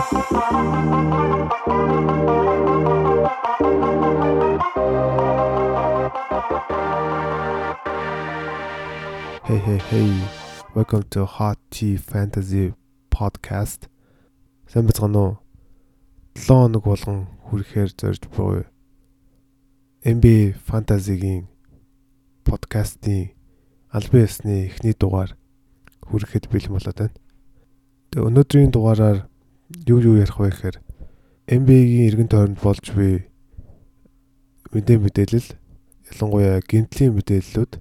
Hey hey hey. Welcome to Hot Tea Fantasy Podcast. Сайн бацгаана уу? 7 хоног болгон хүрэхээр зорж буй NBA Fantasy-гийн подкастын албан ёсны эхний дугаар хүрэхэд бэлэн болоод байна. Тэгээ өнөөдрийн дугаараар юу юу ярих вэ гэхээр NBA-гийн эргэн тойронд болж буй мэдээ мэдээлэл ялангуяа гинтлийн мэдээллүүд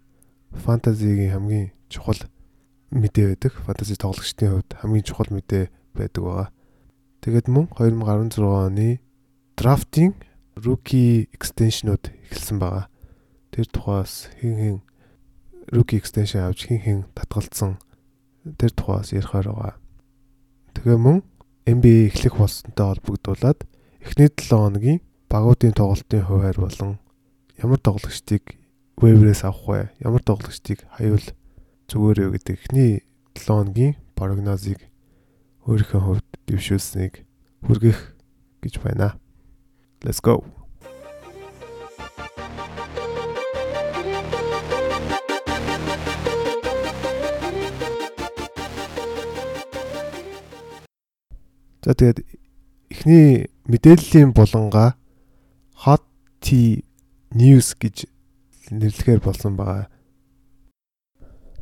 фэнтезигийн хамгийн чухал мэдээ байдаг. Фэнтези тоглогчдын хувьд хамгийн чухал мэдээ байдаг байгаа. Тэгээд мөн 2016 оны драфтын rookie extension-ууд эхэлсэн байгаа. Тэр тухаас хин хин rookie extension авч хин хин татгалцсан тэр тухаас ярихаар байгаа. Тэгээ мөн NBA эхлэх болсонтой холбогдуулаад эхний 7 хоногийн багуудын тоглолтын хуваар болон ямар тоглогчдыг вебрээс авах вэ? Ямар тоглогчдыг хаюул зүгээр юу гэдэг эхний 7 хоногийн прогнозыг өөрийнхөө хувьд дэвшүүлсэнийг хүргэх гэж байна. Let's go. За тэгээд эхний мэдээллийн булангаа hot tea news гэж нэрлэхээр болсон байгаа.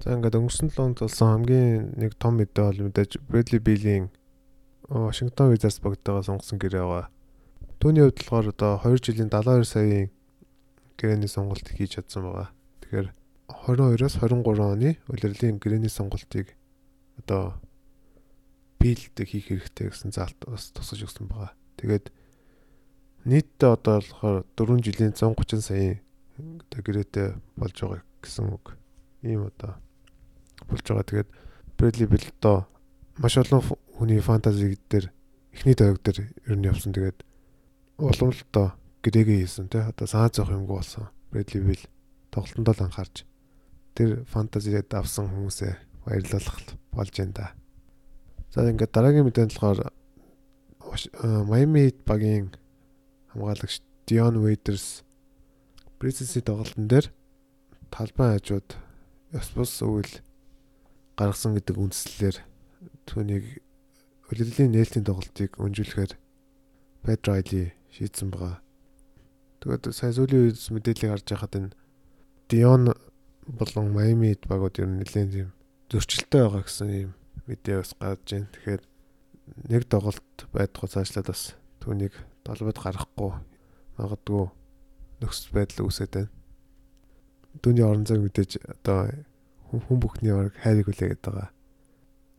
За ингээд өнгөрсөн 7 онд болсон хамгийн нэг том мэдээ бол мэдээж Bradley Beal-ийн Вашингтон Wizards богдтойгоо сонгосон гэрээ байгаа. Түүний хувьд болохоор одоо 2 жилийн 72 саяын гэрээний сонголт хийж чадсан байгаа. Тэгэхээр 22-оос 23 оны улирлын гэрээний сонголтыг одоо биелдэг хийх хэрэгтэй гэсэн заалт бас тусаж өгсөн байгаа. Тэгээд нийтдээ одоо болохоор 4 жилийн 130 саяын одоо гэрээтэй болж байгаа гэсэн үг. Ийм одоо болж байгаа. Тэгээд Bill одоо маш олон хүний фэнтези дээр эхний тойрог дээр ер нь явсан. Тэгээд улам л одоо гэрээгээ хийсэн тий. Одоо саа зоох юмгүй болсон. Bradley Bill тоглолтонд л анхаарч тэр фэнтезиэд авсан хүмүүсээ баярлуулах болж байна да. За ингээд дараагийн мэдээнд болохоор Miami Heat багийн хамгаалагч Dion Waiters Пресенси тоглолтын дээр талбай хажууд ёс бус үйл гаргасан гэдэг үндслэлээр түүнийг улирлын нээлтийн тоглолтыг өнжүүлэхээр Pat Riley шийдсэн байгаа. Тэгээд сая сүүлийн үед мэдээллийг харж байхад энэ Dion болон Miami багууд ер нь нэлээд юм зөрчилтэй байгаа гэсэн юм мэдээ бас гарч байна. Тэгэхээр нэг тоглолт байдгаа цаашлаад бас түүнийг долбод гаргахгүй магадгүй нөхцөл байдал үүсэж байна. Дүүний орон зайг мэдээж одоо хүн бүхний баг хайрыг хүлээгээд байгаа.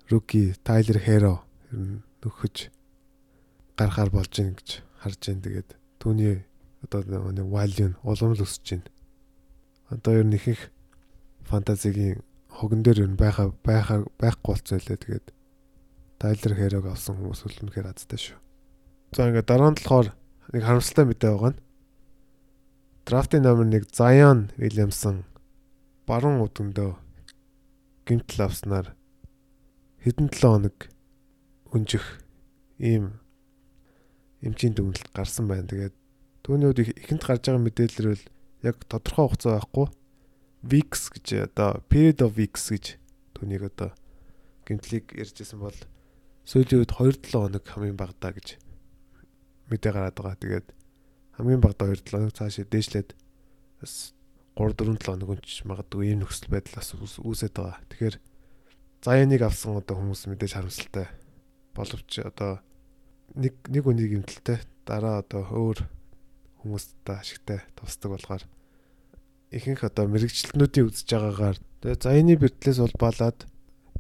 Руки Тайлер Хэро ер нь нөхөж гарахаар болж гин гэж харж байна. Тэгээд түүний одоо нэг value нь улам л өсөж байна. Одоо ер нь ихэнх фэнтезигийн хогон дээр ер нь байха байхаа байхгүй болцсон лээ. Тэгээд Тайлер Хэрог авсан хүмүүс үлнэхээр азтай шүү. За ингээд дараа нь болохоор нэг харамсалтай мэдээ байгаа нь Драфтын номер 1 Zion Williamson баруун өдөндөө гимтэл авснаар хэдэн 7 хоног өнжих ийм эмчийн дүгнэлт гарсан байна. Тэгээд түүний үед ихэнд гарч байгаа мэдээлэл бол яг тодорхой хугацаа байхгүй weeks гэж одоо period of weeks гэж түүнийг одоо гимтлийг ярьжсэн бол сүүлийн үед 2-7 хоног хамгийн багадаа гэж мэдээ гараад байгаа. Тэгээд хамгийн багадаа 2-7 хоног цаашаа дээшлээд бас 3-4-7 хоног өнч магадгүй ийм нөхцөл байдал бас үүсээд байгаа. Тэгэхээр заяаныг авсан одоо хүмүүс мэдээж харамсалтай. Боловч одоо нэг нэг үнийг юмталтай дараа одоо өөр хүмүүстээ ашигтай тусдаг болохоор ихэнх одоо мэрэгчлэнүүдийн үзэж байгаагаар тэгээ заяаны бэртлээс улбаалаад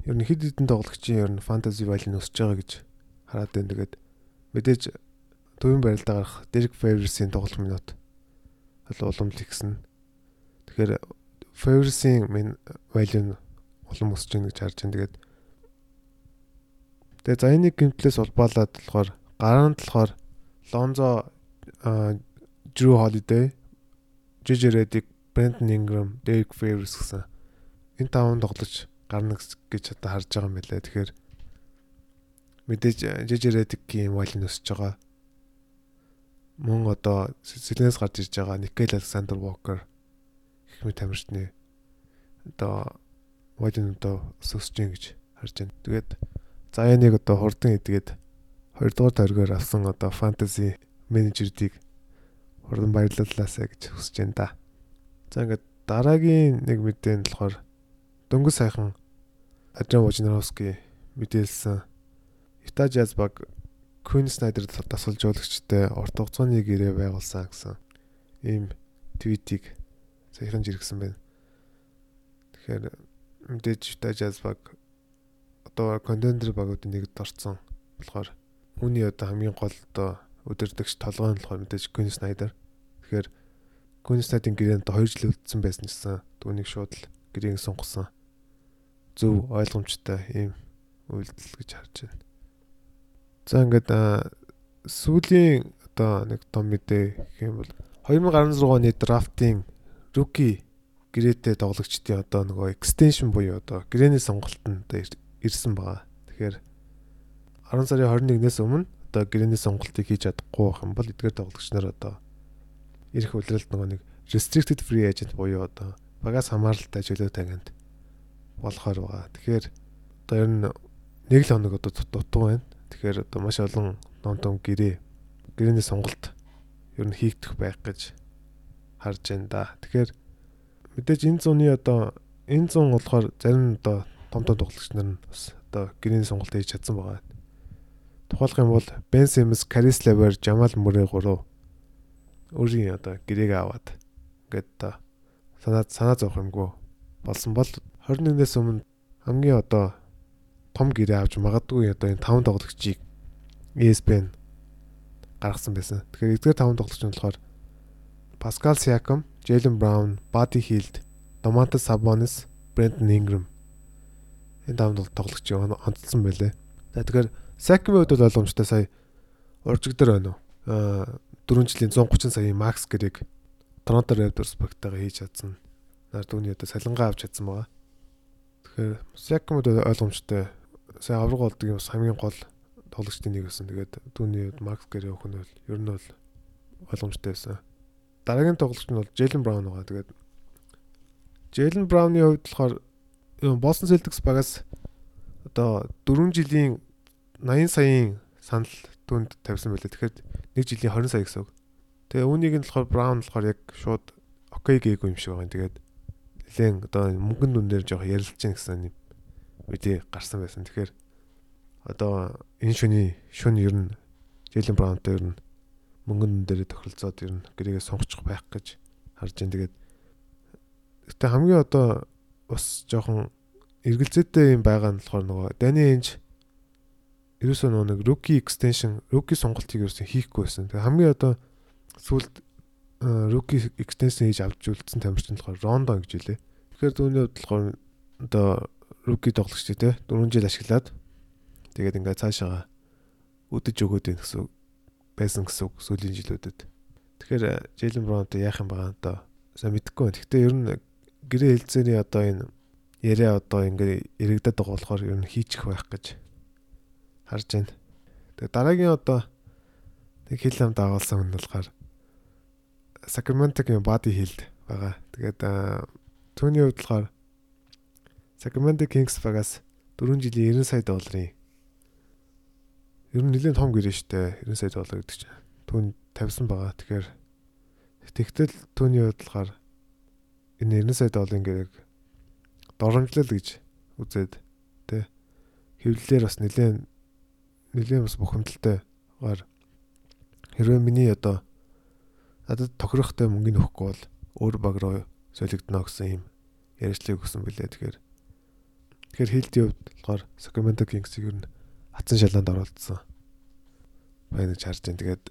ер нь хэд хэдэн тоглогчийн ер нь фэнтези валь нь өсөж байгаа гэж хараад байна. Тэгээд мэдээж төвийн барилдаа гарах Derek Favors-ийн тоглолт минут бол уламл ихсэн. Тэгэхээр Favors-ийн min value нь улам өсөж байна гэж харж байна. Тэгээд Тэгээ заяаны гимтлээс улбаалаад болохоор гараанд болохоор Lonzo Drew Holiday, JJ Redick, Brandon Ingram, Derek Favors гэсэн энэ таван тоглож гарна гэж одоо харж байгаа юм билээ. Тэгэхээр мэдээж жижерэдгийн валин өсөж байгаа. Мөн одоо Сэлэнээс гарч ирж байгаа Никел Александр Вокер гэх мэт тамирчны одоо валин одоо өсөж гин гэж харж байна. Тэгээд Заяаныг одоо хурдан идгээд 2 дугаар тойргоор авсан одоо фэнтези менежердийг хурдан баярлалаасаа гэж хүсэж байна да. За ингээд дараагийн нэг мэдээ нь болохоор дөнгөж сайхан Адрен Вожнаровский мэдээлсэн Utah Jazz баг Quinn Snyder дасгалжуулагчтай урт хугацааны гэрээ байгуулсан гэсэн ийм твитийг саяхан жиргсэн байна. Тэгэхээр мэдээж Utah Jazz баг одоо контендер багуудын нэгд орсон болохоор Үүний одоо хамгийн гол одоо өдөрдөгч толгой нь болохоор мэдээж Queen Snyder. Тэгэхээр Snyder-ийн гэрээнд 2 жил үлдсэн байсан гэсэн түүнийг шууд л гэрээг сунгасан. Зөв ойлгомжтой ийм үйлдэл гэж харж байна. За ингээд сүүлийн одоо нэг том мэдээ гэх юм бол 2016 оны драфтын rookie гэрээтэй тоглогчдын одоо нөгөө extension буюу одоо гэрээний сонголтод ирсэн байгаа. Тэгэхээр 10 сарын 21-ээс өмнө одоо гэрээний сонголтыг хийж чадахгүй байх юм бол эдгээр тоглогч нар одоо ирэх үлрэлт нөгөө нэг restricted free agent буюу одоо багаас хамааралтай чөлөө тагинд болохоор байгаа. Тэгэхээр одоо ер нь нэг л хоног одоо дутуу байна. Тэгэхээр одоо маш олон ном том гэрээ гэрээний сонголт ер нь хийгдэх байх гэж харж байна да. Тэгэхээр мэдээж энэ зуны одоо энэ зун болохоор зарим одоо том том тоглогч нар нь бас одоо гэрээний сонголт хийж чадсан байгаа. Тухайлх юм бол Бен Симс, Карис Левер, Жамал Мөрэ гурав өөрийн одоо гэрээг аваад ингээд одоо санаа санаа зовх юмгүй болсон бол 21-ээс өмнө хамгийн одоо том гэрээ авч магадгүй одоо энэ 5 тоглогчийг ESPN гаргасан байсан. Тэгэхээр эдгээр 5 тоглогч нь болохоор Pascal Siakam, Jalen Brown, Buddy Hield, Domantas Sabonis, Brandon Ingram энэ 5 тоглогч онцлсан байлээ. За тэгэхээр Сакимын хувьд бол ойлгомжтой сая уржигдэр байна уу? Аа 4 жилийн 130 саяын макс гэрийг Торонто Raptors багтайгаа хийж чадсан. Нар түүний одоо салингаа авч чадсан байгаа. Тэгэхээр Сакимд ойлгомжтой. Сая авраг болдог юм хамгийн гол тоглогчдын нэг байсан. Тэгээд түүний макс гэрээ өгөх нь бол ер нь бол ойлгомжтой байсан. Дараагийн тоглогч нь бол Jalen Brown байгаа. Тэгээд Jalen Brown-ы хувьд болохоор Boston Celtics багаас одоо 4 жилийн 80 саяын санал түнд тавьсан байлаа. Тэгэхээр 1 жилийн 20 сая гэсэн үг. Тэгээ үүнийг нь болохоор Браун болохоор яг шууд окей гээгүй юм шиг байгаа. Тэгээд нэлээд одоо мөнгөн дүнээр жоох ярилж чинь гэсэн үдээ гарсан байсан. Тэгэхээр одоо энэ шөний шүн ер нь Жилэн Браунтай ер нь мөнгөн дүн дээр тохиролцоод ер нь гэрээгээ сонгочих байх гэж харж байна. Тэгээд гэтээ хамгийн одоо бас жоохон эргэлзээтэй юм байгаа нь болохоор нөгөө Дани Энж ерөөсөө нөгөө нэг rookie extension, rookie сонголтыг ерөөсөө хийхгүй байсан. Тэгээ хамгийн одоо сүүлд rookie extension хийж авч үлдсэн тамирчин болохоор Рондо гэж хэлээ. Тэгэхээр түүний хувьд болохоор одоо rookie тоглогч тий 4 жил ашиглаад тэгээд ингээд цаашаа өдөж өгөөд байх гэсэн байсан гэсэн үг сүүлийн жилүүдэд. Тэгэхээр Jalen Brown-тэй яах юм байгаа одоо сайн мэдэхгүй байна. Гэхдээ ер нь гэрээ хэлцээний одоо энэ яриа одоо ингээд ирэгдэд байгаа болохоор ер нь хийчих байх гэж харж байна. Тэгээ дараагийн одоо нэг хил ам дагуулсан болохоор Sacramento-гийн Body Hill байгаа. Тэгээд түүний хувьд болохоор Sacramento Kings багаас 4 жилийн 90 сая долларын ер нь нэлээд том гэрээ штэ 90 сая доллар гэдэг чинь түүн тавьсан байгаа. Тэгэхээр тэгтэл түүний хувьд болохоор энэ 90 сая долларын гэрээг доромжлол гэж үзээд тэ хэвлэлээр бас нэлээд нэлээд бас бухимдалтай гар хэрвээ миний одоо надад тохирохтой мөнгөний өгөхгүй бол өөр баг руу солигдно гэсэн юм ярьцлыг өгсөн билээ. Тэгэхээр тэгэхээр хилдийн хувьд болохоор Sacramento Kings-ийг ер нь хатсан шалаанд оролцсон байна гэж харж байна. Тэгээд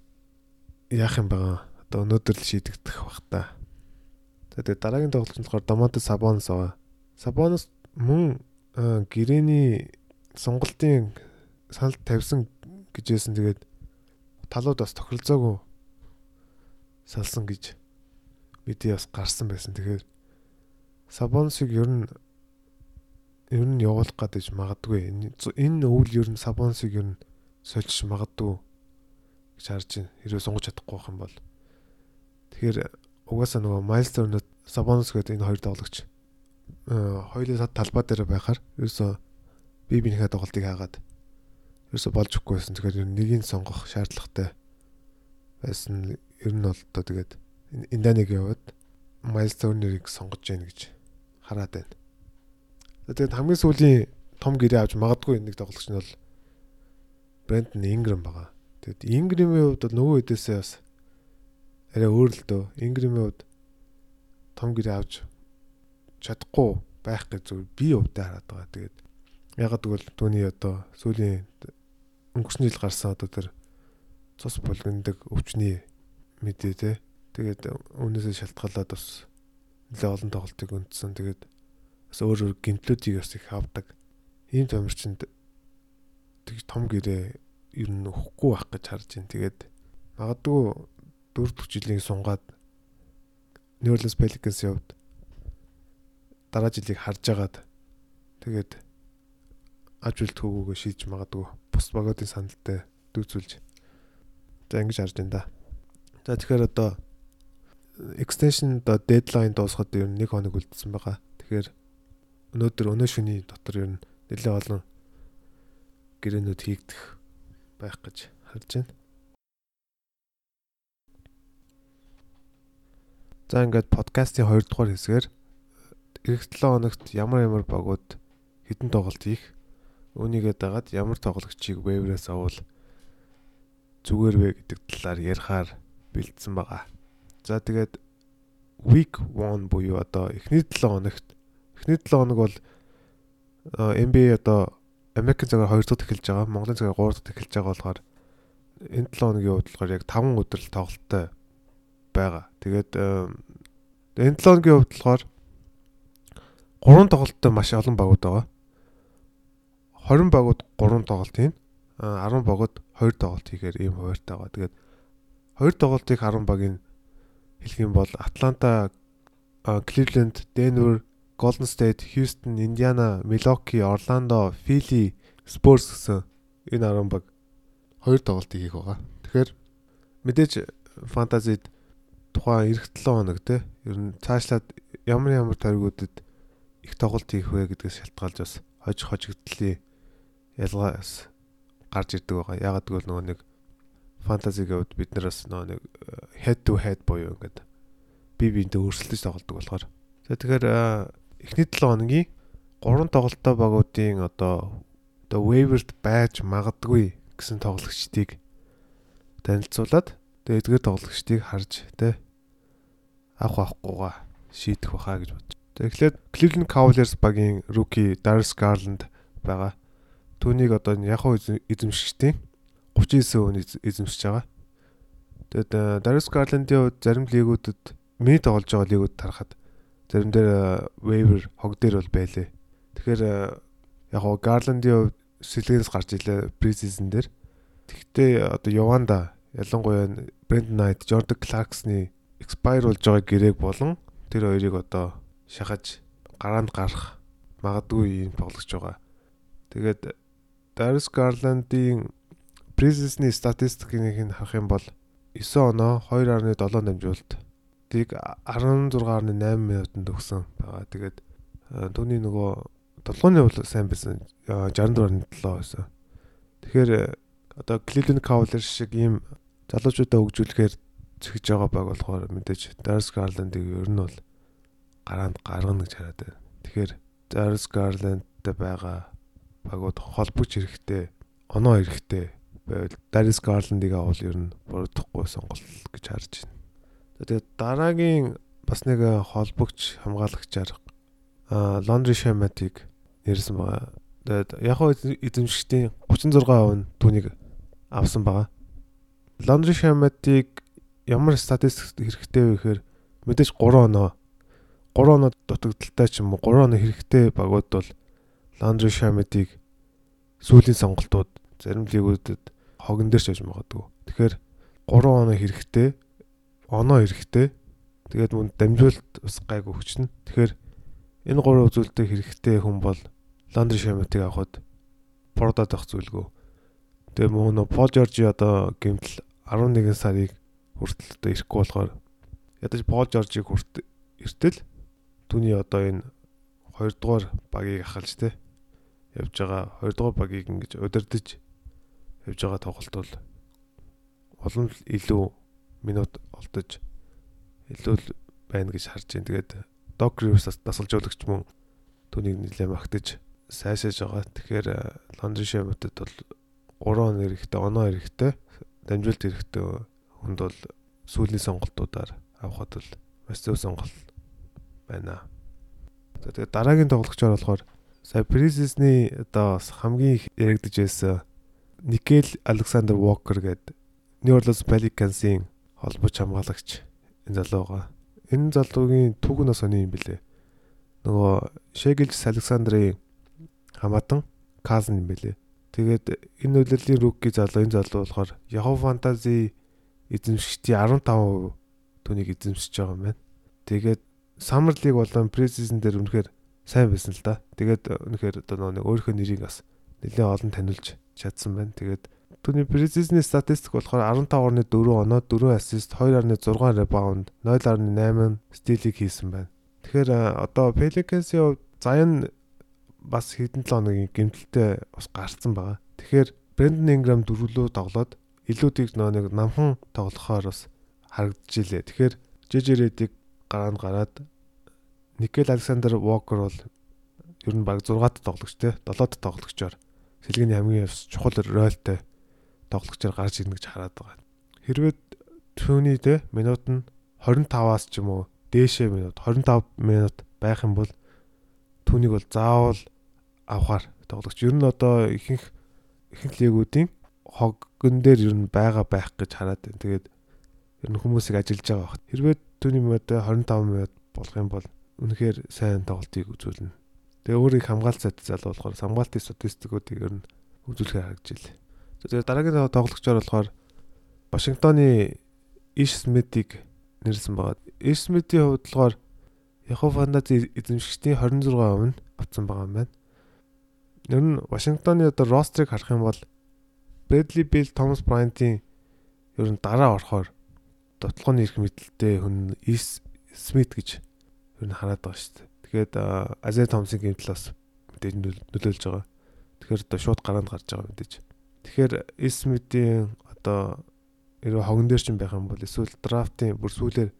яах юм байгаа одоо өнөөдөр л шийдэгдэх бах та. Тэгээд дараагийн тоглолт нь болохоор Domantas Sabonis байгаа. Sabonis мөн гэрээний сонголтын санал тавьсан гэжсэн тэгээд талууд бас тохиролцоогүй салсан гэж мэдээ бас гарсан байсан. Тэгэхээр Сабонсыг ер нь ер нь явуулах гэдэг магадгүй. Энэ өвөл ер нь Сабонсыг ер нь сольж магадгүй гэж харж байна. Хэрвээ сунгаж чадахгүй байх юм бол. Тэгэхээр угаасаа нөгөө Turner Sabonis гэдэг энэ хоёр тоглогч хоёулаа талбай дээр байхаар ерөөсөө би бинийхээ тоглолтыг хаагаад ерөөсө болж өгөхгүй байсан. Тэгэхээр нэгийг сонгох шаардлагатай байсан. Ер нь бол одоо тэгээд Инданиг яваад Miles Turner-ыг сонгож яах гэж хараад байна. Тэгээд хамгийн сүүлийн том гэрээ авч магадгүй нэг тоглогч нь бол Brandon Ingram байгаа. Тэгэд Ingram-ийн хувьд бол нөгөө хэдээсээ бас арай өөр л дөө. Ingram-ийн хувьд том гэрээ авч чадахгүй байх гэж зүгээр би өвдөө хараад байгаа. Тэгээд ягаад гэвэл түүний одоо сүүлийн өнгөрсөн жил гарсан одоо тэр цус булгандаг өвчний мэдээ те. Тэгээд үүнээсээ шалтгаалаад бас нэлээ олон тоглолтыг өндсөн. Тэгээд бас өөр өөр гимтлүүдийг бас их авдаг. Ийм томирчинд тэг том гэрээ ер нь өгөхгүй байх гэж харж байна. Тэгээд магадгүй 4 дахь жилийн сунгаад New Orleans Pelicans-ийн хувьд дараа жилийг харж агаад тэгээд аж төвөөгөө шийдэж магадгүй бус багуудын саналтай дүүцүүлж за ингэж харж байна да. За тэгэхээр одоо extension одоо deadline дуусахад ер нь 1 хоног үлдсэн байгаа. Тэгэхээр өнөөдөр өнөө шөний дотор ер нь нэлээд олон гэрээнүүд хийгдэх байх гэж харж байна. За ингээд подкастын 2 дугаар хэсгээр эх 7 хоногт ямар ямар багууд хідэн тоглолт хийх Үүнийгээ дагаад ямар тоглогчийг вэврээс авал зүгээр вэ гэдэг талаар ярихаар бэлдсэн байгаа. За тэгээд week 1 буюу одоо эхний 7 хоногт эхний 7 хоног бол NBA одоо Америкийн цагаар 2 дахь эхэлж байгаа, Монголын цагаар 3 дахь эхэлж байгаа болохоор энэ 7 хоногийн хувьд болохоор яг 5 өдөр л тоглолттой байгаа. Тэгээд энэ 7 хоногийн хувьд болохоор 3 тоглолттой маш олон багууд байгаа. 20 багууд 3 тоглолт хийн. 10 багууд 2 тоглолт хийхээр ийм хуваартай байгаа. Тэгээд 2 тоглолтыг 10 багийн хэлэх юм бол Атланта, Cleveland, Denver, Golden State, Houston, Indiana, Milwaukee, Orlando, Philly, Spurs гэсэн энэ 10 баг 2 тоглолтыг хийх байгаа. Тэгэхээр мэдээж фантазид тухайн эх 7 хоног те ер нь цаашлаад ямар ямар таригуудад их тоглолт хийх вэ гэдгээс шалтгаалж бас хож хожигдлээ ялгаас гарч ирдэг байгаа. Ягаад гэвэл нөгөө нэг фэнтезиг явд бид нараас нөгөө нэг э, head to head буюу ингээд бие биенээ өөрсөлдөж тоглодог болохоор. За тэгэхээр э, эхний 7 хоногийн 3 тоглолттой багуудын одоо одоо waiver-д байж магадгүй гэсэн тоглогчдыг танилцуулаад тэгээд эдгээр тоглогчдыг харж тэ авах авахгүйгаа шийдэх баха гэж бодож. Тэгэхээр Cleveland Cavaliers багийн rookie Darius Garland байгаа. Түүнийг одоо яг эзэмшигчдийн 39% нь эзэмшиж байгаа. Тэгэд Darius Garland-ийн хувьд зарим лигүүдэд минут олж байгаа лигүүд тарахад зарим дээр waiver хог дээр бол байлээ. Тэгэхээр яг хуу Garland-ийн хувьд сэлгээс гарч илээ preseason дээр. Тэгтээ одоо Яванда ялангуяа Brandon Knight, Jordan Clarkson-ы expire болж байгаа гэрээг болон тэр хоёрыг одоо шахаж гараанд гарах магадгүй юм тоглож байгаа. Тэгээд Darius Garland-ийн preseason-ы статистикийг нь харах юм бол 9 оноо 2.7 дамжуулалт тийг 16.8 минутанд өгсөн байгаа. Тэгээд түүний нөгөө толгойн бол сайн байсан 64.7 байсан. Тэгэхээр одоо Cleveland Cavaliers шиг ийм залуучуудаа хөгжүүлэхээр зэгж байгаа баг болохоор мэдээж Darius Garland-ыг ер нь бол гараанд гаргана гэж хараад байна. Тэгэхээр Darius Garland-тай байгаа багууд холбогч хэрэгтэй, оноо хэрэгтэй байвал Darius Garland-ыг авал ер нь буруудахгүй сонголт гэж харж байна. Тэгээд дараагийн бас нэг холбогч хамгаалагчаар Laundry Shamat-ыг нэрсэн байгаа. Тэгээд яг эзэмшигчдийн 36% нь түүнийг авсан байгаа. Laundry Shamat-ыг ямар статистик хэрэгтэй вэ гэхээр мэдээж 3 оноо 3 оноо дутагдaltaй ч юм уу 3 оноо хэрэгтэй багууд бол Ландри Шамедийг сүүлийн сонголтууд зарим лигүүдэд хогон дээр ч яж магадгүй. Тэгэхээр 3 оноо хэрэгтэй, оноо хэрэгтэй. Тэгээд мөн дамжуулт бас гайгүй хүчнэ. Тэгэхээр энэ гурван үзүүлэлтээ хэрэгтэй хүн бол Ландри Шамедийг авахд продад авах зүйлгүй. Тэгээ мөн нөө Пол Жоржи одоо гэмтэл 11 сарыг хүртэл одоо ирэхгүй болохоор ядаж Пол Жоржиг хүрт эртэл түүний одоо энэ 2 дугаар багийг ахалж те явж байгаа 2 дугаар багийг ингэж удирдах явж байгаа тоглолт бол улам илүү минут олдож илүү байна гэж харж байна. Тэгээд Doc Rivers дасгалжуулагч мөн түүнийг нэлээд магтаж сайшааж байгаа. Тэгэхээр Лондон Шамтад бол 3 он эрэхтэй, оноо эрэхтэй, дамжуулт эрэхтэй хүнд бол сүүлийн сонголтуудаар авахд бол маш зөв сонголт байна. За тэгээд дараагийн тоглогчор болохоор сая Призисний одоо хамгийн их яригдж байсан Никел Александр Walker гэдэг New Orleans Pelicans-ийн холбооч хамгаалагч энэ залуу байгаа. Энэ залуугийн түүх нь сони юм бэлээ. Нөгөө Shegels Александрын хамаатан Казн юм бэлээ. Тэгээд энэ үйлрлийн рүүки залуу энэ залуу болохоор Yahoo Fantasy эзэмшигчдийн 15% түүнийг эзэмшиж байгаа юм байна. Тэгээд Summer League болон Preseason дээр үнэхээр сайн байсан л да. Тэгээд үнэхээр одоо нэг өөрийнхөө нэрийг бас нэлээд олон танилж чадсан байна. Тэгээд түүний Preseason статистик болохоор 15.4 оноо, 4 ассист, 2.6 ребаунд, 0.8 стилийг хийсэн байна. Тэгэхээр одоо Pelicans-ийн хувьд Zion бас хэдэн 7 хоногийн гэмтэлтэй бас гарцсан байгаа. Тэгэхээр Brandon Ingram дөрвөлөө тоглоод илүү тийг нэг намхан тоглохоор бас харагдчихжээ. Тэгэхээр JJ-ийг гараанд гараад Никел Александр Walker бол ер нь баг 6-т тоглогч те 7-т тоглогчоор сэлгээний хамгийн чухал ролтой тоглогчоор гарч ирнэ гэж хараад байгаа. Хэрвээ түүний те минут нь 25-аас ч юм уу дээшээ минут 25 минут байх юм бол түүнийг бол заавал авахар тоглогч. Ер нь одоо ихэнх ихэнх лигүүдийн хоггон дээр ер нь байгаа байх гэж хараад байна. Тэгээд ер нь хүмүүсийг ажиллаж байгаа баг. Хэрвээ түүний мод 25 минут болох юм бол үнэхээр сайн тоглолтыг үзүүлнэ. Тэгээ өөрийг хамгаалцаад залуу болохоор хамгаалтын статистикуудыг ер нь үзүүлэхээр харагдж илээ. Тэгээд дараагийн тоглогчор болохоор Вашингтоны Иш Смитийг нэрсэн байгаа. Иш Смитийн хувьд болохоор Яхов Фандази эзэмшигчдийн 26% нь авсан байгаа юм байна. Ер нь Вашингтоны одоо рострыг харах юм бол Брэдли Билл, Томас Брайантийн ер нь дараа орохоор дотлооны ирэх мэдлэлтэй хүн Ис Смит гэж ер нь хараад байгаа шүү дээ. Тэгээд Азер Томсын гэмтэл бас мэдээж нөлөөлж байгаа. Тэгэхээр одоо шууд гараанд гарч байгаа мэдээж. Тэгэхээр Ис Смитийн одоо ерөө хогон дээр ч юм байх юм бол эсвэл драфтын бүр сүүлээр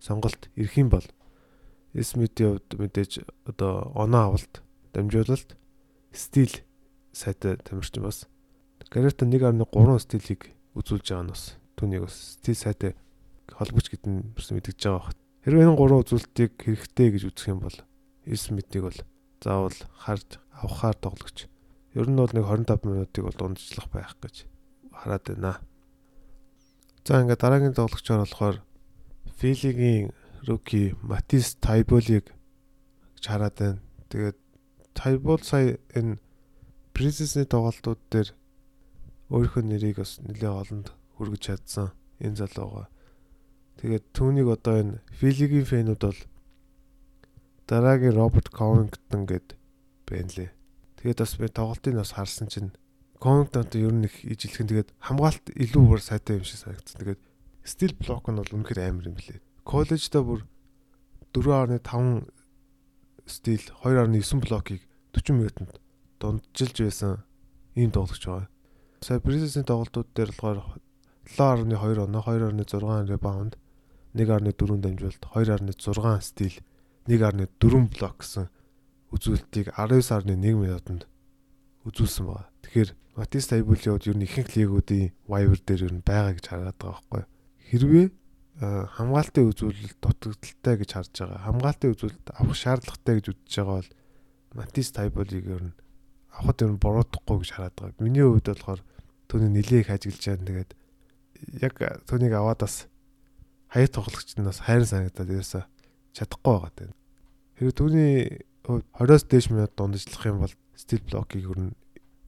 сонголт ирэх юм бол Ис Смитийн хувьд мэдээж одоо оноо авалт дамжуулалт стил сайтай тамирчин бас Гарета 1.3 стилийг үзүүлж байгаа нь бас түүнийг бас стил сайтай холбогч гэдэг нь мэдгэж байгаа баг. Хэрвээ энэ гурван үзүүлэлтийг хэрэгтэй гэж үзэх юм бол Смитийг бол заавал харж авахаар тоглогч. Ер нь бол нэг 25 минутыг бол дундчлах байх гэж хараад байна. За ингээд дараагийн тоглогчор болохоор Филигийн руки Матис Тайболиг гэж хараад байна. Тэгээд Тайбол сая энэ Princess-ийн тоглолтууд дээр өөрийнхөө нэрийг бас нэлээд олонд хүргэж чадсан энэ залууга. Тэгээд түүнийг одоо энэ Филигийн фэнүүд бол дараагийн Роберт Covington гэд байна лээ. Тэгээд бас би тоглолтыг бас харсан чинь Covington-тай ер нь их ижилхэн тэгээд хамгаалт илүү бүр сайтай юм шиг санагдсан. Тэгээд стил блок нь бол үнэхээр амар юм билээ. Коллеждаа бүр 4.5 стил 2.9 блокийг 40 минутанд дунджилж байсан ийм тоглогч байгаа. Сая Брисбен тоглолтууд дээр болохоор 7.2 оноо 2.6 ребаунд 1.4 дамжуулалт 2.6 стил 1.4 блок гэсэн үзүүлэлтийг 19.1 минутанд үзүүлсэн байна. Тэгэхээр Матис Тайбулийн хувьд ер нь ихэнх лигүүдийн waiver дээр ер нь байгаа гэж хараад байгаа байхгүй. Хэрвээ хамгаалтын үзүүлэлт дутагдaltaй гэж харж байгаа. Хамгаалтын үзүүлэлт авах шаардлагатай гэж үзэж байгаа бол Матис Тайболиг ер нь авахд ер нь буруудахгүй гэж хараад байгаа. Миний хувьд болохоор түүний нилээх ажиглаж байгаа. Тэгээд яг түүнийг аваад бас хаяа бас хайр санагдаад ерөөсө чадахгүй байгаа тань. Хэрэг түүний хувьд 20-оос дээш минут дундажлах юм бол стил блокийг ер нь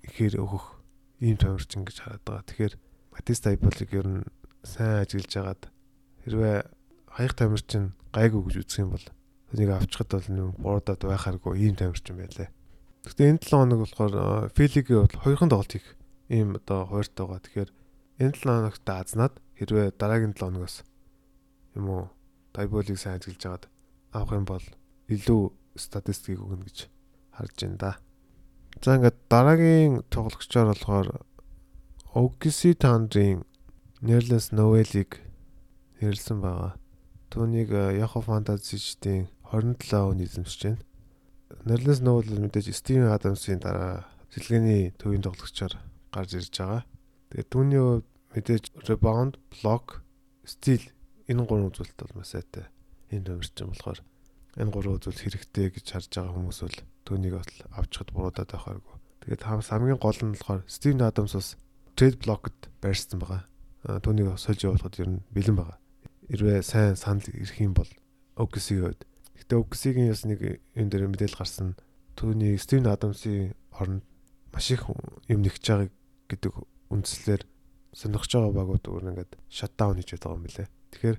ихээр өгөх ийм томирчин гэж хараад байгаа. Тэгэхээр Матис Тайболиг ер нь сайн ажиглаж байгаад хэрвээ хаях тамирчин гайгүй гэж үзэх юм бол энийг авчихад бол нэг буурдаад байхааргүй ийм тамирчин байлаа. Гэхдээ энэ 7 хоног болохоор Филигийн бол хоёрхан тоглолт их ийм одоо хууртай байгаа. Тэгэхээр энэ 7 хоногт азнаад хэрвээ дараагийн 7 хоногоос юм уу тайболыг сайн ажиглаж агаад авах юм бол илүү статистикийг өгнө гэж харж байна да. За ингээд дараагийн тоглогчоор болохоор OKC Thunder-ын Nerlens Noel-ыг нэрлсэн байгаа. Түүнийг Yahoo Fantasy-ийн 27 он эзэмшиж байна. Nerlens Noel мэдээж Steven Adams-ийн дараа цэлгэний төвийн тоглогчоор гарч ирж байгаа. Тэгээд түүний хувьд мэдээж rebound, block, steal энэ гурван үзүүлэлт бол маш сайтай. Энэ төвөрчин болохоор энэ гурван үзүүлэлт хэрэгтэй гэж харж байгаа хүмүүс бол түүнийг бол авчихад буруудаад байхааргүй. Тэгээд хамгийн гол нь болохоор Steven Adams бас trade block-д байршсан байгаа. Түүнийг сольж явуулахад ер нь бэлэн байгаа. Хэрвээ сайн санал ирэх юм бол OKC-ийн хувьд Гэтэ OKC-ийн яс нэг юм дээр мэдээлэл гарсан түүний Стивен Адамсын оронд маш их юм нэгж байгаа гэдэг үндслээр сонирхож байгаа багууд өөр ингээд шатдаун хийж байгаа юм лээ. Тэгэхээр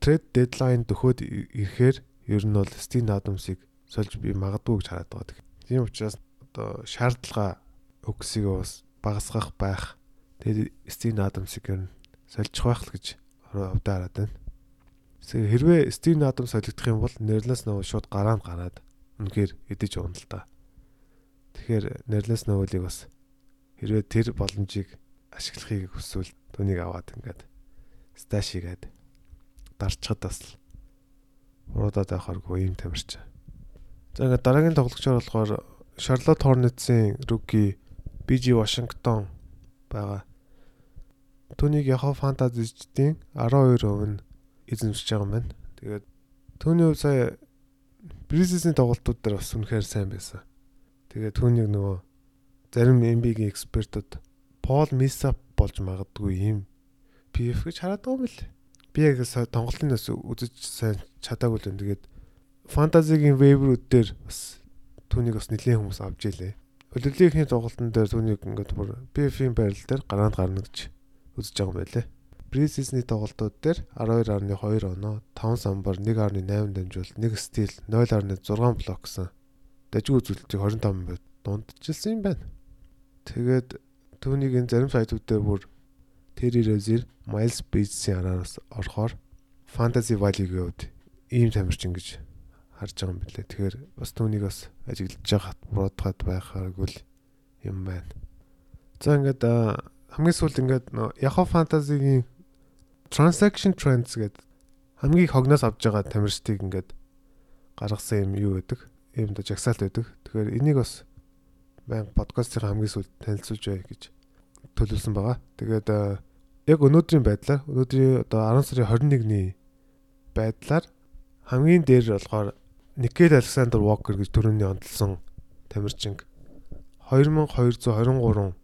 трейд дедлайн төхөөд ирэхээр ер нь бол Стивен Адамсыг сольж би магадгүй гэж хараад байгаа. Тийм учраас одоо шаардлага OKC-г бас багасгах байх. Тэгээд Стивен Адамсыг ер нь сольжих байх л гэж хувьдаа хараад байна. Хэрвээ Стивен Адамс солигдох юм бол Нерлес Нов шууд гараа нь гараад үнэхээр эдэж уна л та. Тэгэхээр Нерлес Новыг бас хэрвээ тэр боломжийг ашиглахыг хүсвэл түүнийг аваад ингээд сташ хийгээд дарчхад бас уруудаад байхааргүй юм тамирч. За ингээд дараагийн тоглогчор болохоор Charlotte Hornets-ийн rookie BG Washington байгаа. Түүнийг Yahoo Fantasy-ийн 12% нь эзэмшиж байгаа юм байна. Тэгээд түүний хувь сая Бризисийн тоглолтууд дээр бас үнэхээр сайн байсан. Тэгээд түүнийг нөгөө зарим MB-ийн экспертүүд Пол Мисап болж магадгүй юм PF гэж хараад байгаа юм бэл. Би яг тоглолтын нас үзэж сайн чадаагүй л юм. Тэгээд фэнтезигийн вейврүүд дээр бас түүнийг бас нэлээд хүмүүс авч ийлээ. Олимпикийн тоглолтын дээр түүнийг ингээд бүр PF-ийн байрал дээр гараанд гарна гэж үзэж байгаа юм байлээ. Пресизний тоглолтууд дээр 12.2 оноо, 5 самбар, 1.8 дамжуулалт, 1 стил, 0.6 блок гэсэн дажгүй үзүүлэлтийг 25 минут дундчилсан юм байна. Тэгээд түүнийг энэ зарим сайтууд дээр бүр Terry Rozier, Miles Bridges-ийн араас орохоор Fantasy Value-гийн хувьд ийм тамирчин гэж харж байгаа юм билээ. Тэгэхээр бас түүнийг бас ажиглаж байгаа бодоход байхааргүй юм байна. За ингээд хамгийн сүүлд ингээд Yahoo Fantasy-гийн transaction trends гэдэг хамгийн хогноос авж байгаа тамирчдыг ингээд гаргасан юм юу гэдэг юм да жагсаалт байдаг. Тэгэхээр энийг бас баян подкастын хамгийн сүүлд танилцуулж бай гэж төлөвлөсөн байгаа. Тэгээд яг өнөөдрийн байдлаар өнөөдрийн одоо 10 сарын 21-ний байдлаар хамгийн дээр болохоор Никел Александр Walker гэж төрөний онцлсон тамирчин 2223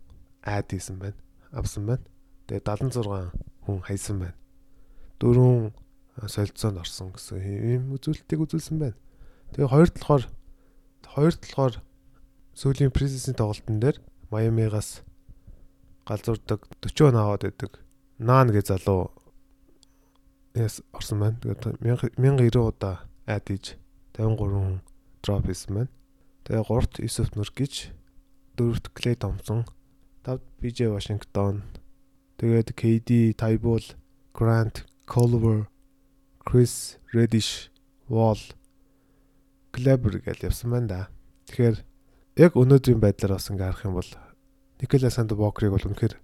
айд хийсэн байна. Авсан байна. Тэгээд 76 хүн хайсан байна. Дөрөв солилцоонд орсон гэсэн ийм үзүүлэлтийг үзүүлсэн байна. Тэгээ хоёр талахаар хоёр талахаар сүүлийн пресисийн тоглолтын дээр Майамигаас галзуурдаг 40 он аваад байдаг. Наан гэ залуу яс орсон байна. Тэгээд 1090 удаа айд иж 53 хүн дроп хийсэн байна. Тэгээ 3-т Исүф Нүргич, 4-т Клей Томсон, 5-т BJ Вашингтон, Тэгээд KD, Tybull, Grant, Culver, Chris Reddish, Wall, Kleber гэж явсан байна да. Тэгэхээр яг өнөөдрийн байдлаар бас ингээ харах юм бол Никола Санд Бокрыг бол үнэхээр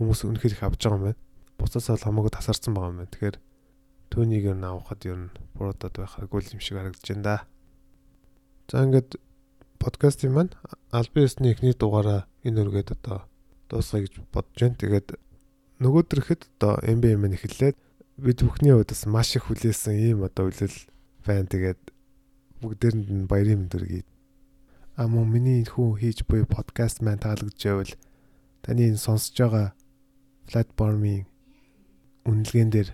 хүмүүс үнэхээр их авч байгаа юм байна. Буцаасаа л хамаагүй тасарсан байгаа юм байна. Тэгэхээр түүнийг ер нь авахад ер нь буруудад байхаагүй юм шиг харагдаж байна да. За ингээд подкастын маань албан ёсны эхний дугаараа энэ үргээд одоо дуусгая гэж бодож байна. Тэгээд нөгөөдрөхэд одоо NBA мань эхэллээд бид бүхний хувьд бас маш их хүлээсэн ийм одоо үлэл байна. Тэгээд бүгдээрэнд нь баярын мэндүргий. А мөн миний хүн хийж буй подкаст маань таалагдж байвал таны энэ сонсож байгаа платформын үнэлгээн дээр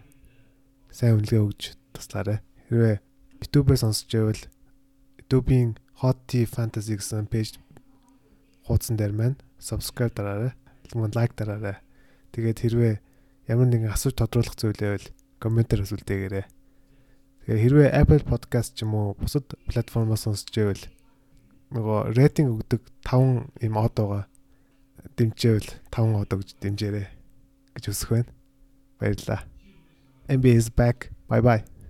сайн үнэлгээ өгч туслаарай. Хэрвээ YouTube-ээр сонсож байвал YouTube-ийн Hot Tea Fantasy гэсэн пэйж хуудсан дээр маань subscribe дараарай. Тэгмээ лайк дараарай. Тэгээд хэрвээ ямар нэгэн асууж тодруулах зүйл байвал комментээр асуултыгээрэй. Тэгээ хэрвээ Apple Podcast ч юм уу бусад платформоос сонсч байвал нөгөө рейтинг өгдөг 5 юм од байгаа. дэмжээвэл 5 удаа гэж дэмжээрэй гэж хүсэх байна. Баярлалаа. NBA is back. Bye bye.